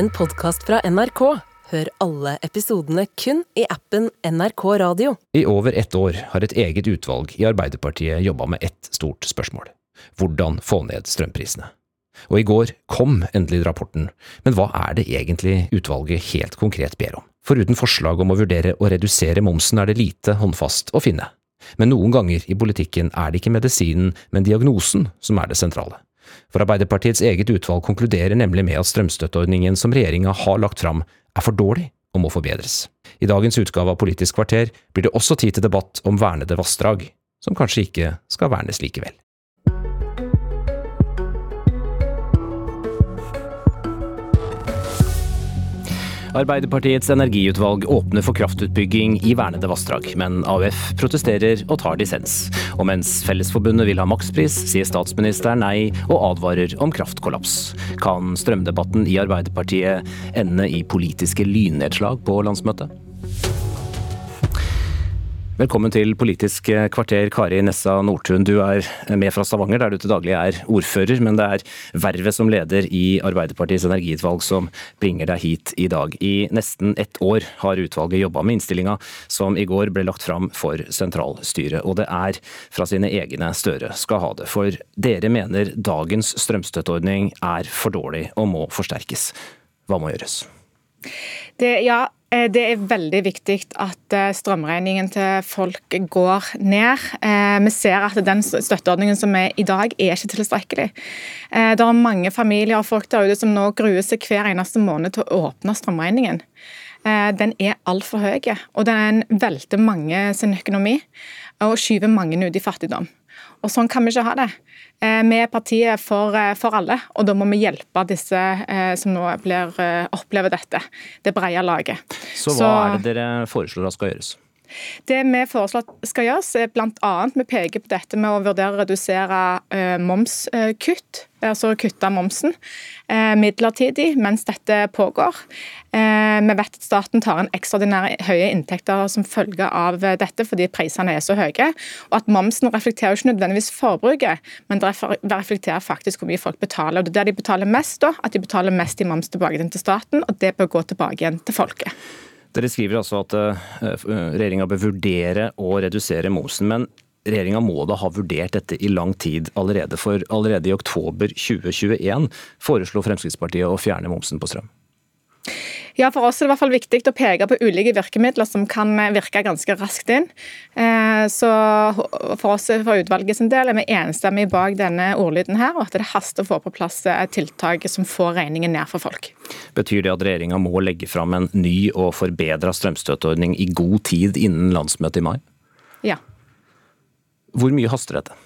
en podkast fra NRK. Hør alle episodene kun i appen NRK Radio. I over ett år har et eget utvalg i Arbeiderpartiet jobba med ett stort spørsmål. Hvordan få ned strømprisene. Og i går kom endelig rapporten, men hva er det egentlig utvalget helt konkret ber om? Foruten forslag om å vurdere å redusere momsen er det lite håndfast å finne. Men noen ganger i politikken er det ikke medisinen, men diagnosen som er det sentrale. For Arbeiderpartiets eget utvalg konkluderer nemlig med at strømstøtteordningen som regjeringa har lagt fram, er for dårlig og må forbedres. I dagens utgave av Politisk kvarter blir det også tid til debatt om vernede vassdrag, som kanskje ikke skal vernes likevel. Arbeiderpartiets energiutvalg åpner for kraftutbygging i vernede vassdrag, men AUF protesterer og tar dissens. Og mens Fellesforbundet vil ha makspris, sier statsministeren nei og advarer om kraftkollaps. Kan strømdebatten i Arbeiderpartiet ende i politiske lynnedslag på landsmøtet? Velkommen til Politisk kvarter, Kari Nessa Nordtun. Du er med fra Stavanger, der du til daglig er ordfører, men det er vervet som leder i Arbeiderpartiets energiutvalg som bringer deg hit i dag. I nesten ett år har utvalget jobba med innstillinga som i går ble lagt fram for sentralstyret, og det er fra sine egne Støre skal ha det. For dere mener dagens strømstøtteordning er for dårlig og må forsterkes. Hva må gjøres? Det, ja, det er veldig viktig at eh, strømregningen til folk går ned. Eh, vi ser at den støtteordningen som er i dag, er ikke tilstrekkelig. Det er mange familier og folk der ute som nå gruer seg hver eneste måned til å åpne strømregningen. Den er altfor høy, og den velter mange sin økonomi og skyver mange ut i fattigdom. Og Sånn kan vi ikke ha det. Eh, vi er partiet for, eh, for, alle, og da må vi hjelpe disse eh, som nå blir, opplever dette. Det brede laget. Så hva Så, er det dere foreslår at skal gjøres? Det vi foreslår skal gjøres, er bl.a. vi peker på dette med å vurdere å redusere uh, momskutt. Altså kutte momsen uh, midlertidig mens dette pågår. Uh, vi vet at staten tar inn ekstraordinære høye inntekter som følge av dette, fordi prisene er så høye. Og at momsen reflekterer ikke nødvendigvis forbruket, men det reflekterer faktisk hvor mye folk betaler. Og det er der de betaler mest, da, at de betaler mest i moms tilbake til staten, og det bør gå tilbake igjen til folket. Dere skriver altså at eh, regjeringa bør vurdere å redusere momsen. men Regjeringa må da ha vurdert dette i lang tid allerede, for allerede i oktober 2021 foreslo Fremskrittspartiet å fjerne momsen på strøm. Ja, For oss er det i hvert fall viktig å peke på ulike virkemidler som kan virke ganske raskt inn. Eh, så For oss for utvalget sin del er vi enstemmige bak denne ordlyden her, og at det haster å få på plass tiltak som får regningen ned for folk. Betyr det at regjeringa må legge fram en ny og forbedra strømstøtteordning i god tid innen landsmøtet i mai? Ja. Hvor mye haster dette?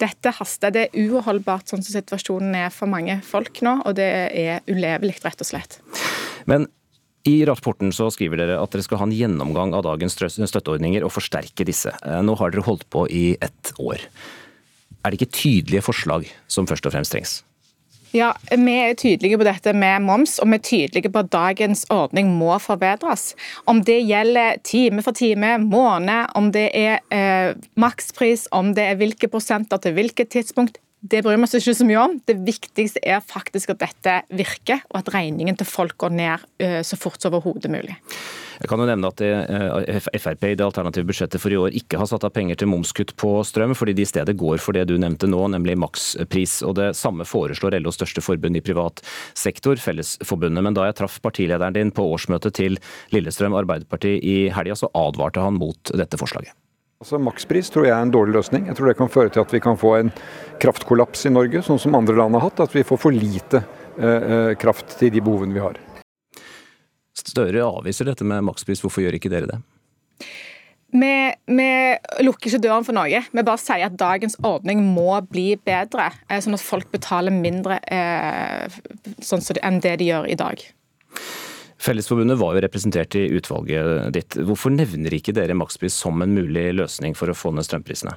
Dette haster. Det er uholdbart sånn som situasjonen er for mange folk nå, og det er ulevelig, rett og slett. Men i rapporten så skriver dere at dere skal ha en gjennomgang av dagens støtteordninger og forsterke disse. Eh, nå har dere holdt på i ett år. Er det ikke tydelige forslag som først og fremst trengs? Ja, Vi er tydelige på dette med moms, og vi er tydelige på at dagens ordning må forbedres. Om det gjelder time for time, måned, om det er eh, makspris, om det er hvilke prosenter til hvilket tidspunkt, det bryr vi oss ikke så mye om. Det viktigste er faktisk at dette virker, og at regningen til folk går ned uh, så fort som overhodet mulig. Jeg kan jo nevne at uh, Frp i det alternative budsjettet for i år ikke har satt av penger til momskutt på strøm, fordi de i stedet går for det du nevnte nå, nemlig makspris. Og Det samme foreslår LOs største forbund i privat sektor, Fellesforbundet. Men da jeg traff partilederen din på årsmøtet til Lillestrøm Arbeiderparti i helga, så advarte han mot dette forslaget. Altså Makspris tror jeg er en dårlig løsning. Jeg tror det kan føre til at vi kan få en kraftkollaps i Norge, sånn som andre land har hatt. At vi får for lite eh, eh kraft til de behovene vi har. Støre avviser dette med makspris. Hvorfor gjør ikke dere det? Vi, vi, lukker ikke døren for noe. Vi bare sier at dagens ordning må bli bedre, eh, sånn at folk betaler mindre eh, sånn enn det de gjør i dag. Fellesforbundet var jo representert i utvalget ditt. Hvorfor nevner ikke dere makspris som en mulig løsning for å få ned strømprisene?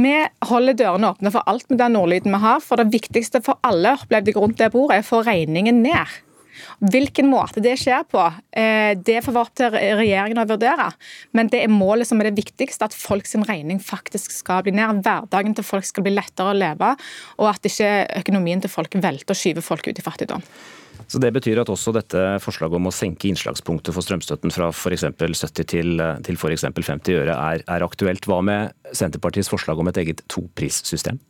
Vi holder dørene åpne for alt med den nordlyden vi har. For det viktigste for alle opplevde rundt det bordet er å få regningen ned. Hvilken måte det skjer på, eh, det får være opp til regjeringen å vurdere. Men det er målet som er det viktigste, at folks regning faktisk skal bli ned. Hverdagen til folk skal bli lettere å leve, og at ikke økonomien til folk velter og skyver folk ut i fattigdom. Så Det betyr at også dette forslaget om å senke innslagspunktet for strømstøtten fra f.eks. 70 til, til f.eks. 50 øre er, er aktuelt. Hva med Senterpartiets forslag om et eget toprissystem?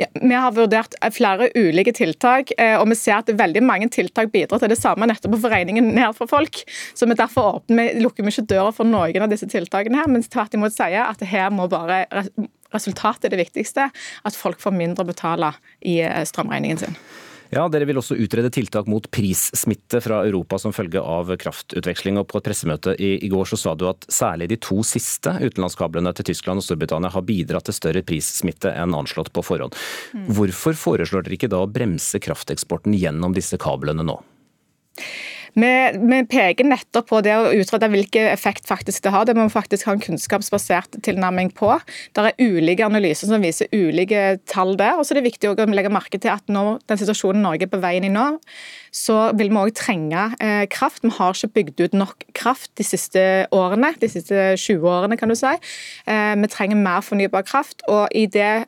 Ja, vi har vurdert flere ulike tiltak, eh, og vi ser at veldig mange tiltak bidrar til det samme, nettopp å få regningen ned for folk. Så vi derfor åpner, lukker vi ikke døra for noen av disse tiltakene, her, men tvert imot sier at her må bare resultatet er det viktigste. At folk får mindre å betale i eh, strømregningen sin. Ja, Dere vil også utrede tiltak mot prissmitte fra Europa som følge av kraftutveksling. og På et pressemøte i, i går så sa du at særlig de to siste utenlandskablene til Tyskland og Storbritannia har bidratt til større prissmitte enn anslått på forhånd. Mm. Hvorfor foreslår dere ikke da å bremse krafteksporten gjennom disse kablene nå? Vi, vi, peker nettopp på det å utrede hvilken effekt faktisk det har. Det må vi faktisk ha en kunnskapsbasert tilnærming på. Det er ulike analyser som viser ulike tall der. og så er det viktig å legge merke til at nå, den situasjonen Norge er på veien i nå, så vil vi òg trenge eh, kraft. Vi har ikke bygd ut nok kraft de siste årene, de siste 20 årene, kan du si. Eh, vi trenger mer fornybar kraft. og i det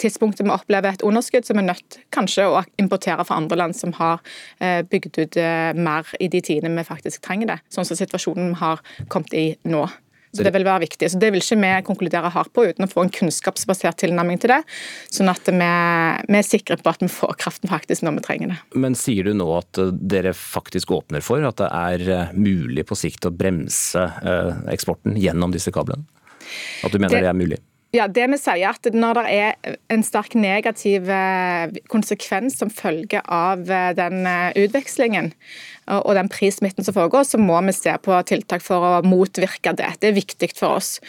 tidspunktet vi opplever et underskudd, så vi er nødt kanskje å importere fra andre land som har eh, bygd ut eh, mer i de tidene vi faktisk trenger det. Sånn som situasjonen vi har kommet i nå. Så Det vil være viktig. Så det vil ikke vi konkludere hardt på uten å få en kunnskapsbasert tilnærming til det. Sånn at vi, vi, er sikre på at vi får kraften faktisk når vi trenger det. Men sier du nå at eh, dere faktisk åpner for at det er mulig på sikt å bremse eksporten gjennom disse kablene? At du mener det, det er mulig? Ja, det vi sier at Når det er en sterk negativ eh, konsekvens som følge av eh, den eh, utvekslingen og den prissmitten som foregår, så må vi se på tiltak for å motvirke det. Det er viktig for oss.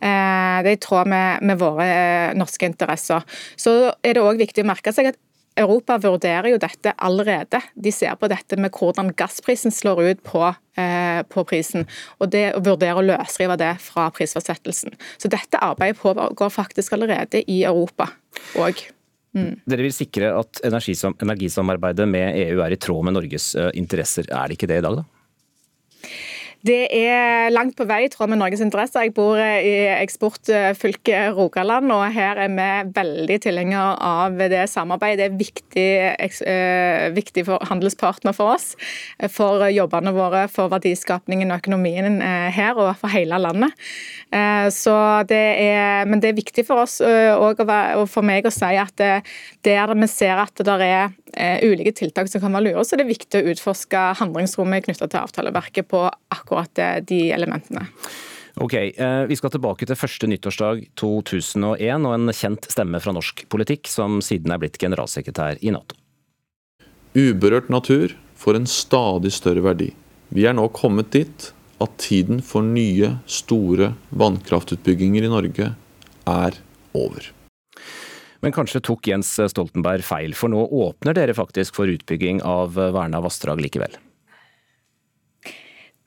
Det er i tråd med, våre norske interesser. Så er det òg viktig å merke seg at Europa vurderer jo dette allerede. De ser på dette med hvordan gassprisen slår ut på, eh, på prisen, og det å vurdere å løsrive det fra prisfastsettelsen. Så dette arbeidet pågår faktisk allerede i Europa òg. Mm. Dere vil sikre at energisamarbeidet med EU er i tråd med Norges eh, interesser. Er det ikke det i dag, da? Det er langt på vei i tråd med Norges interesser. Jeg bor eh, i eksportfylket Rogaland, og her er vi veldig tilhengere av det samarbeidet. Det er viktig, eh, viktig for handelspartner for oss, for jobbene våre, for verdiskapningen og økonomien eh, her og for hele landet. Så det er, men det er viktig for oss og for meg å si at der vi ser at det er ulike tiltak som kan være lure, så det er viktig å utforske handlingsrommet knyttet til avtaleverket på akkurat akkurat eh, de elementene. Ok, eh, Vi skal tilbake til første nyttårsdag 2001 og en kjent stemme fra norsk politikk, som siden er blitt generalsekretær i Nato. Uberørt natur får en stadig større verdi. Vi er nå kommet dit at tiden for nye, store vannkraftutbygginger i Norge er over. Men kanskje tok Jens Stoltenberg feil, for nå åpner dere faktisk for utbygging av verna vassdrag likevel?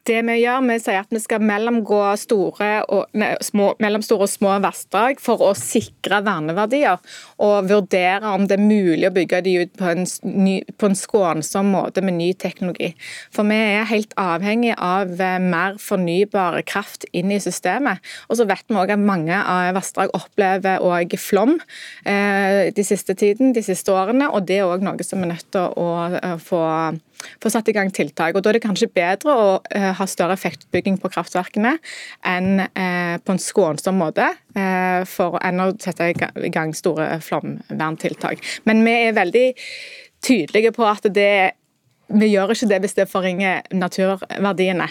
Det vi gjør, vi sier at vi skal mellomgå store og, nei, små, mellomstore og små vassdrag for å sikre verneverdier, og vurdere om det er mulig å bygge de ut på en, ny, på en skånsom måte med ny teknologi. For vi er helt avhengig av eh, mer fornybar kraft inn i systemet. Og så vet vi òg at mange av vassdrag opplever òg flom eh, de siste tiden, de siste årene, og det er òg noe som er nødt til å, å få få satt i gang tiltak. Og Da er det kanskje bedre å uh, ha større effektbygging på kraftverkene enn uh, på en skånsom måte, uh, for enn å sette i gang store flomverntiltak. Men vi er veldig tydelige på at det vi gjør ikke det hvis det forringer naturverdiene.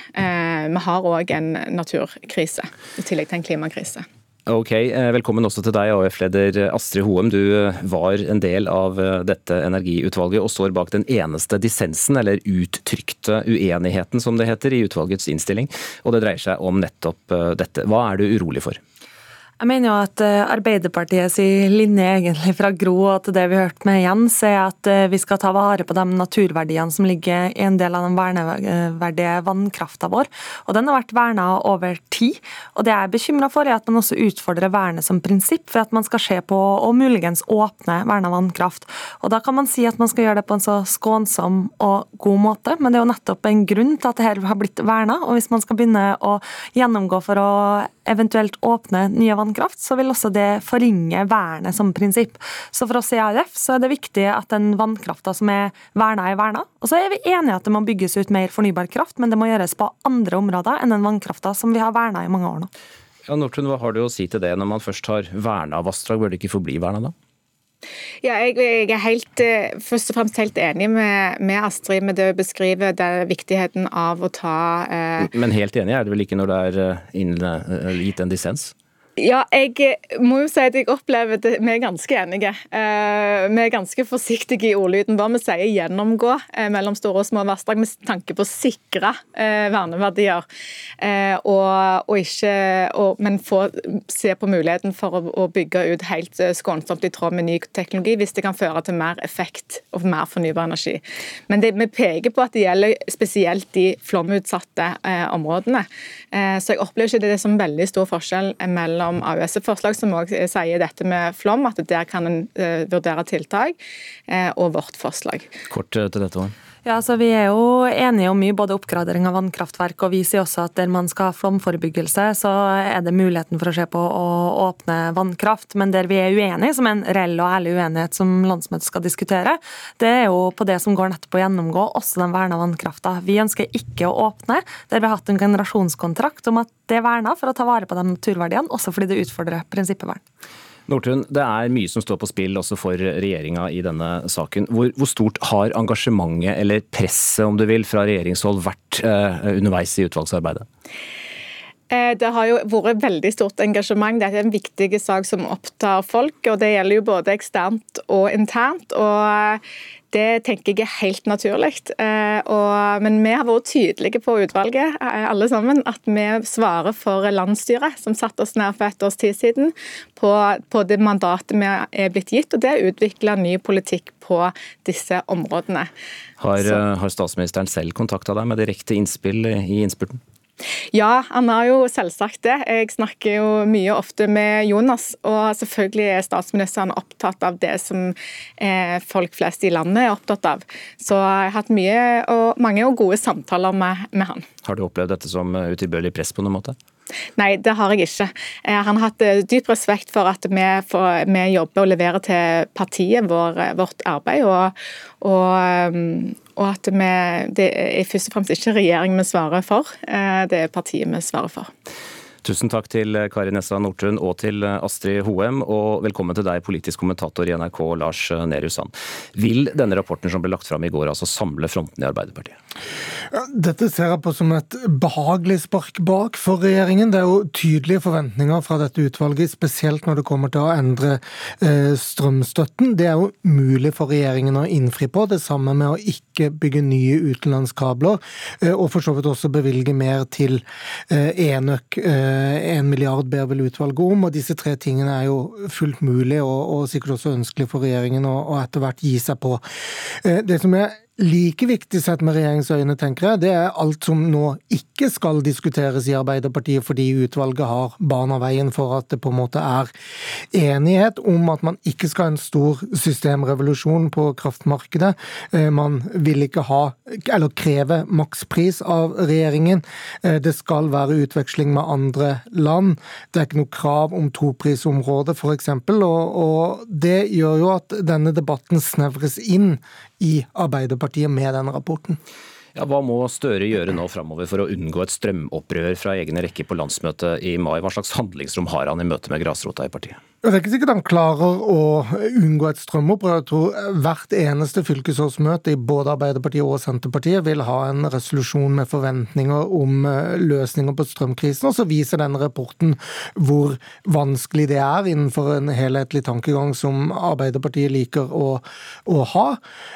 Vi har òg en naturkrise, i tillegg til en klimakrise. Ok, eh, Velkommen også til deg, AUF-leder Astrid Hoem. Du eh, var en del av eh, dette energiutvalget og står bak den eneste dissensen, eller uttrykte uenigheten som det heter, i utvalgets innstilling. Og det dreier seg om nettopp dette. Hva er du urolig for? Jeg mener jo at eh, Arbeiderpartiets linje egentlig fra Gro og til det vi hørte med Jens, er at eh, vi skal ta vare på de naturverdiene som ligger i en del av den verneverdige vannkrafta vår. Og Den har vært verna over tid. Og Det jeg er bekymra for, er at man også utfordrer vernet som prinsipp, for at man skal se på og muligens åpne verna vannkraft. Og Da kan man si at man skal gjøre det på en så skånsom og god måte, men det er jo nettopp en grunn til at det her har blitt verna. Og hvis man skal begynne å gjennomgå for å eventuelt åpne nye vannkraft, så vil også det forringe vernet som prinsipp. Så for oss i AUF så er det viktig at den vannkrafta som er verna, er verna. Og så er vi enige at det må bygges ut mer fornybar kraft, men det må gjøres på andre områder enn den vannkrafta som vi har verna i mange år nå. Ja, Nordtun, hva har du å si til det? Når man først har verna vassdrag, bør det ikke forbli verna da? Ja, jeg, jeg, er helt, eh, først og fremst helt enig med, med Astrid med det å beskrive det, viktigheten av å ta eh... Men helt enig er det vel ikke når det er eh, gitt en dissens? Ja, jeg eh, må jo si at jeg opplever at vi er ganske enige. Eh, vi er ganske forsiktige i ordlyden Hva Vi sier 'gjennomgå' eh, mellom store og små vassdrag med tanke på å sikre verneverdier. Og, og ikke, og, men få se på muligheten for å, å, bygge ut helt skånsomt i tråd med ny teknologi, hvis det kan føre til mer effekt og mer fornybar energi. Men det, vi peker på at det gjelder spesielt de flomutsatte områdene. Så jeg opplever ikke det som veldig stor forskjell mellom mellom AUS-forslag som også sier dette med flom, at der kan en uh, vurdere tiltak, uh, og vårt forslag. Kort uh, til dette også. Ja, så Vi er jo enige om mye, både oppgradering av vannkraftverk og vi sier også at der man skal ha flomforebyggelse, så er det muligheten for å se på å åpne vannkraft. Men der vi er uenige, som er en reell og ærlig uenighet som landsmøtet skal diskutere, det er jo på det som går nettopp å gjennomgå også den verna vannkrafta. Vi ønsker ikke å åpne der vi har hatt en generasjonskontrakt om at det er verna for å ta vare på de naturverdiene, også fordi det utfordrer prinsippet vern. Nordtun, det er mye som står på spill også for regjeringa i denne saken. Hvor, hvor, stort har engasjementet, eller presset om du vil, fra regjeringshold vært eh, underveis i utvalgsarbeidet? Eh, det har jo vært veldig stort engasjement. Dette er en viktig sak som opptar folk. og Det gjelder jo både eksternt og internt. og det tenker jeg er helt naturlig. Eh, men vi har vært tydelige på utvalget eh, alle sammen, at vi svarer for landsstyret, som satte oss ned for et års tid siden, på, på det mandatet vi er blitt gitt. og Det er å utvikle ny politikk på disse områdene. Har, eh, har statsministeren selv kontakta deg med direkte innspill i innspurten? Ja, han har jo selvsagt det. Jeg snakker jo mye ofte med Jonas, og selvfølgelig er statsministeren opptatt av det som eh, folk flest i landet er opptatt av. Så jeg har hatt mye og, mange og gode samtaler med, med han. Har du opplevd dette som utilbørlig press på noen måte? Nei, det har jeg ikke. Eh, han har hatt eh, dyp respekt for at vi, får, vi jobber og leverer til partiet vår, vårt arbeid. og, og og at vi, det er først og fremst ikke regjeringen vi svarer for, eh, det er partiet vi svarer for. Tusen takk til Kari Nessa Nordtun og til Astrid Hoem, og velkommen til deg, politisk kommentator i NRK, Lars Nehru Sand. Vil denne rapporten som ble lagt fram i går, altså samle frontene i Arbeiderpartiet? Dette ser jeg på som et behagelig spark bak for regjeringen. Det er jo tydelige forventninger fra dette utvalget, spesielt når det kommer til å endre eh, strømstøtten. Det er jo mulig for regjeringen å innfri på. Det samme med å ikke bygge nye utenlandskabler, eh, og for så vidt også bevilge mer til eh, enøk. En milliard ber vel utvalget om, og disse tre tingene er jo fullt mulig og, og sikkert også ønskelig for regjeringen å, etter hvert gi seg på. Det som er Like viktig sett med regjeringens øyne, tenker jeg, det er alt som nå ikke skal diskuteres i Arbeiderpartiet, fordi utvalget har bana veien for at det på en måte er enighet om at man ikke skal ha en stor systemrevolusjon på kraftmarkedet. Eh, man vil ikke ha, eller kreve makspris av regjeringen. Eh, det skal være utveksling med andre land. Det er ikke noe krav om toprisområde, f.eks. Og, og det gjør jo at denne debatten snevres inn i Arbeiderpartiet med den rapporten. Ja, hva må Støre gjøre nå framover for å unngå et strømopprør fra egne rekker på landsmøtet i mai? Hva slags handlingsrom har han i møte med grasrota i partiet? Det er ikke sikkert han klarer å unngå et strømopprør. Jeg tror hvert eneste fylkesårsmøte i både Arbeiderpartiet og Senterpartiet vil ha en resolusjon med forventninger om eh, løsninger på strømkrisen. Og så viser denne rapporten hvor vanskelig det er innenfor en helhetlig tankegang som Arbeiderpartiet liker å, å ha.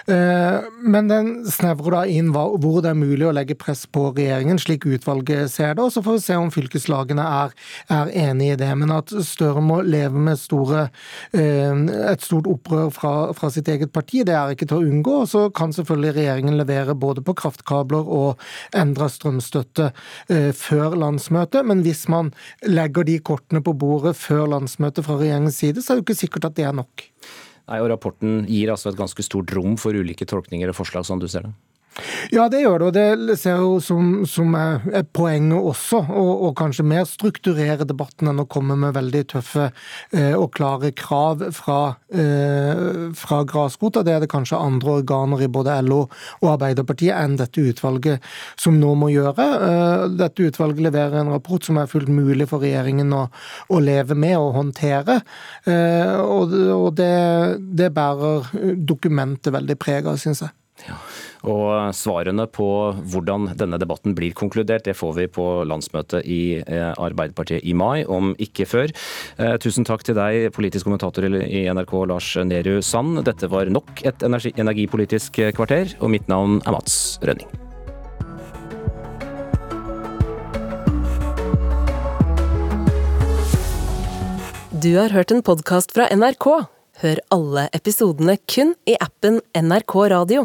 Eh, men den snevrer da inn hvor det er mulig å legge press på regjeringen, slik utvalget ser det. Og så får vi se om fylkeslagene er, er enig i det. Men at Støre må leve med store, eh, et stort opprør fra, fra, sitt eget parti. Det er ikke til å unngå. og Så kan selvfølgelig regjeringen levere både på kraftkabler og endra strømstøtte eh, før landsmøtet. Men hvis man legger de kortene på bordet før landsmøtet fra regjeringens side, så er det jo ikke sikkert at det er nok. Nei, og Rapporten gir altså et ganske stort rom for ulike tolkninger og forslag, som du ser det? Ja, det gjør det, og det ser jo som, som er poenget også. Og, kanskje mer strukturere debatten enn å komme med veldig tøffe eh, og klare krav fra, eh, fra grasrota. Det er det kanskje andre organer i både LO og Arbeiderpartiet enn dette utvalget som nå må gjøre. Eh, dette utvalget leverer en rapport som er fullt mulig for regjeringen å, å leve med og håndtere. Eh, og, og det, det bærer dokumentet veldig preg av, syns jeg. Og svarene på hvordan denne debatten blir konkludert, det får vi på landsmøtet i eh, Arbeiderpartiet i mai, om ikke før. Eh, tusen takk til deg, politisk kommentator i NRK Lars Nehru Sand. Dette var nok et energi energipolitisk kvarter, og mitt navn er Mats Rønning. Du har hørt en podkast fra NRK. Hør alle episodene kun i appen NRK Radio.